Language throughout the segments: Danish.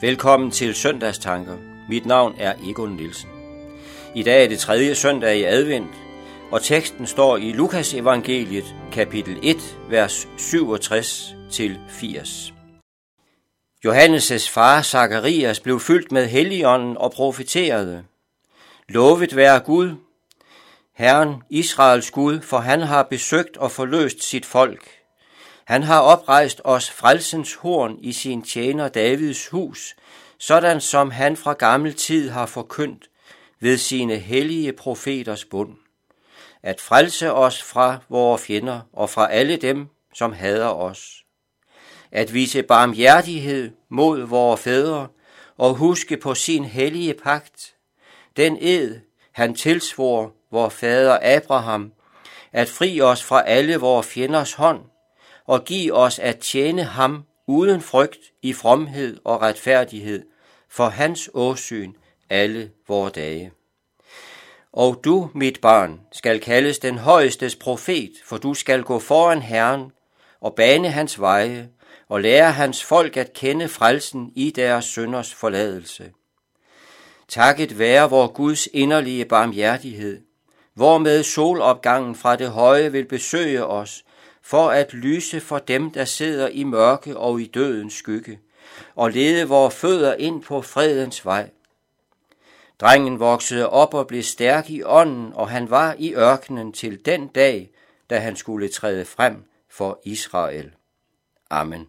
Velkommen til Søndagstanker. Mit navn er Egon Nielsen. I dag er det tredje søndag i advent, og teksten står i Lukas evangeliet, kapitel 1, vers 67 til 80. Johannes' far Zakarias blev fyldt med helligånden og profeterede. Lovet være Gud, Herren Israels Gud, for han har besøgt og forløst sit folk. Han har oprejst os frelsens horn i sin tjener Davids hus, sådan som han fra gammel tid har forkyndt ved sine hellige profeters bund. At frelse os fra vores fjender og fra alle dem, som hader os. At vise barmhjertighed mod vores fædre og huske på sin hellige pagt, den ed, han tilsvor vor fader Abraham, at fri os fra alle vores fjenders hånd, og giv os at tjene ham uden frygt i fromhed og retfærdighed for hans åsyn alle vore dage. Og du, mit barn, skal kaldes den højestes profet, for du skal gå foran Herren og bane hans veje og lære hans folk at kende frelsen i deres sønders forladelse. Takket være vor Guds inderlige barmhjertighed, hvormed solopgangen fra det høje vil besøge os, for at lyse for dem, der sidder i mørke og i dødens skygge, og lede vores fødder ind på fredens vej. Drengen voksede op og blev stærk i ånden, og han var i ørkenen til den dag, da han skulle træde frem for Israel. Amen.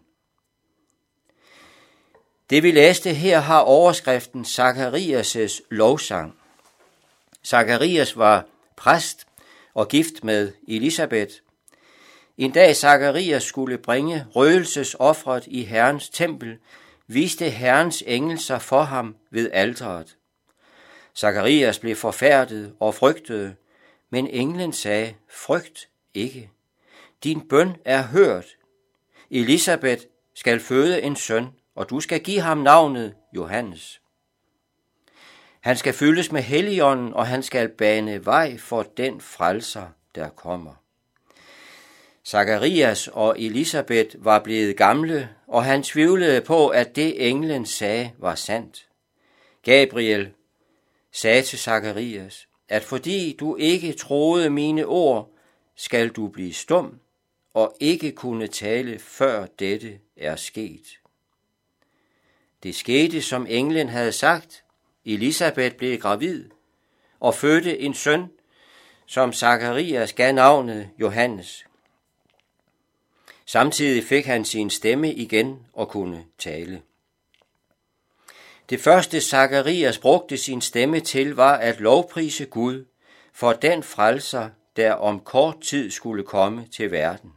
Det vi læste her har overskriften Zakarias' lovsang. Zakarias var præst og gift med Elisabeth. En dag Zakarias skulle bringe røgelsesoffret i Herrens tempel, viste Herrens engel sig for ham ved alteret. Zakarias blev forfærdet og frygtede, men englen sagde, frygt ikke. Din bøn er hørt. Elisabeth skal føde en søn, og du skal give ham navnet Johannes. Han skal fyldes med helligånden, og han skal bane vej for den frelser, der kommer. Zakarias og Elisabeth var blevet gamle, og han tvivlede på, at det englen sagde var sandt. Gabriel sagde til Zakarias, at fordi du ikke troede mine ord, skal du blive stum og ikke kunne tale, før dette er sket. Det skete, som englen havde sagt. Elisabeth blev gravid og fødte en søn, som Zakarias gav navnet Johannes. Samtidig fik han sin stemme igen og kunne tale. Det første Zakarias brugte sin stemme til var at lovprise Gud for den frelser, der om kort tid skulle komme til verden.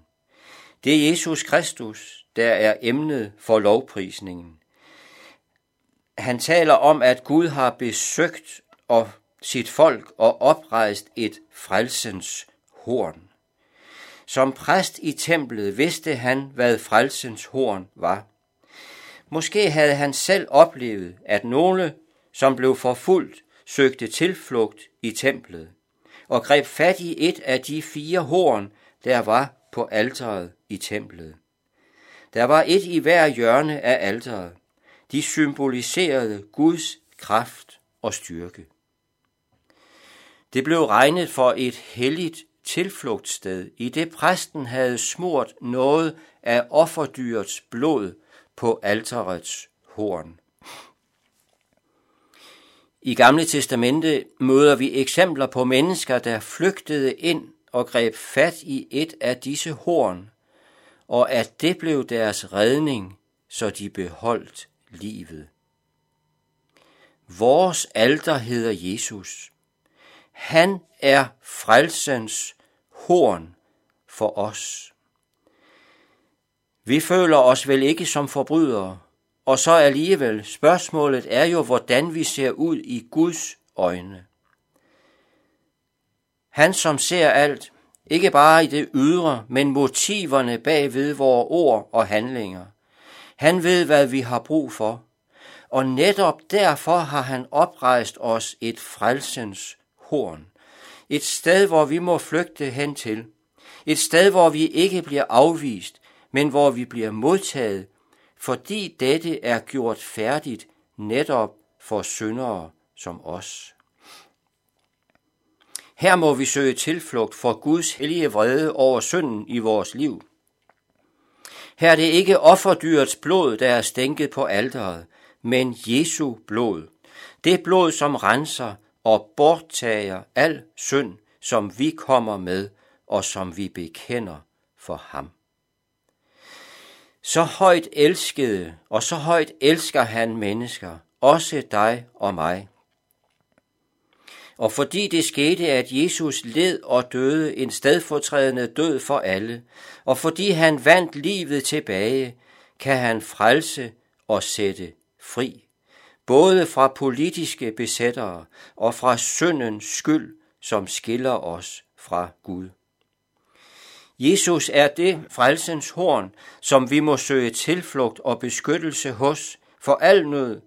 Det er Jesus Kristus, der er emnet for lovprisningen. Han taler om, at Gud har besøgt og sit folk og oprejst et frelsens horn. Som præst i templet vidste han, hvad frelsens horn var. Måske havde han selv oplevet, at nogle, som blev forfulgt, søgte tilflugt i templet og greb fat i et af de fire horn, der var på alteret i templet. Der var et i hver hjørne af alteret. De symboliserede Guds kraft og styrke. Det blev regnet for et helligt tilflugtssted, i det præsten havde smurt noget af offerdyrets blod på alterets horn. I Gamle Testamente møder vi eksempler på mennesker, der flygtede ind og greb fat i et af disse horn, og at det blev deres redning, så de beholdt livet. Vores alter hedder Jesus. Han er frelsens horn for os. Vi føler os vel ikke som forbrydere, og så alligevel spørgsmålet er jo, hvordan vi ser ud i Guds øjne. Han som ser alt, ikke bare i det ydre, men motiverne bagved vores ord og handlinger. Han ved, hvad vi har brug for, og netop derfor har han oprejst os et frelsens horn. Et sted, hvor vi må flygte hen til. Et sted, hvor vi ikke bliver afvist, men hvor vi bliver modtaget, fordi dette er gjort færdigt netop for syndere som os. Her må vi søge tilflugt for Guds hellige vrede over synden i vores liv. Her er det ikke offerdyrets blod, der er stænket på alteret, men Jesu blod. Det blod, som renser og borttager al synd, som vi kommer med og som vi bekender for ham. Så højt elskede, og så højt elsker han mennesker, også dig og mig. Og fordi det skete, at Jesus led og døde en stedfortrædende død for alle, og fordi han vandt livet tilbage, kan han frelse og sætte fri, både fra politiske besættere og fra syndens skyld, som skiller os fra Gud. Jesus er det frelsens horn, som vi må søge tilflugt og beskyttelse hos for al nød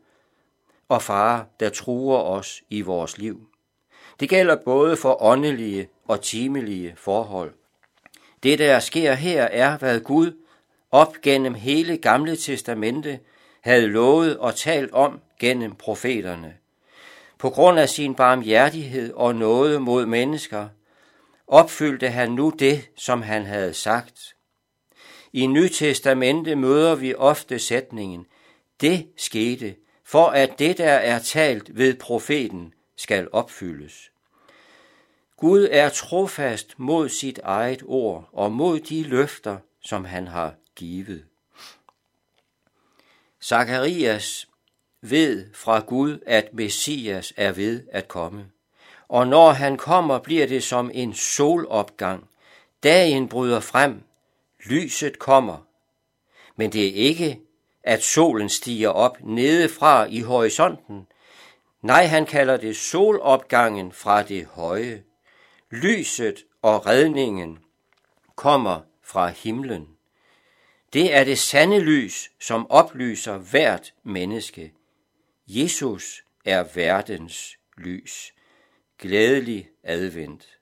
og fare, der truer os i vores liv. Det gælder både for åndelige og timelige forhold. Det, der sker her, er, hvad Gud op gennem hele Gamle Testamente havde lovet og talt om gennem profeterne. På grund af sin barmhjertighed og nåde mod mennesker, opfyldte han nu det, som han havde sagt. I Nytestamente møder vi ofte sætningen, det skete, for at det, der er talt ved profeten, skal opfyldes. Gud er trofast mod sit eget ord og mod de løfter, som han har givet. Zakarias ved fra Gud, at Messias er ved at komme. Og når han kommer, bliver det som en solopgang. Dagen bryder frem, lyset kommer. Men det er ikke, at solen stiger op nedefra i horisonten. Nej, han kalder det solopgangen fra det høje. Lyset og redningen kommer fra himlen. Det er det sande lys, som oplyser hvert menneske. Jesus er verdens lys. Glædelig advent.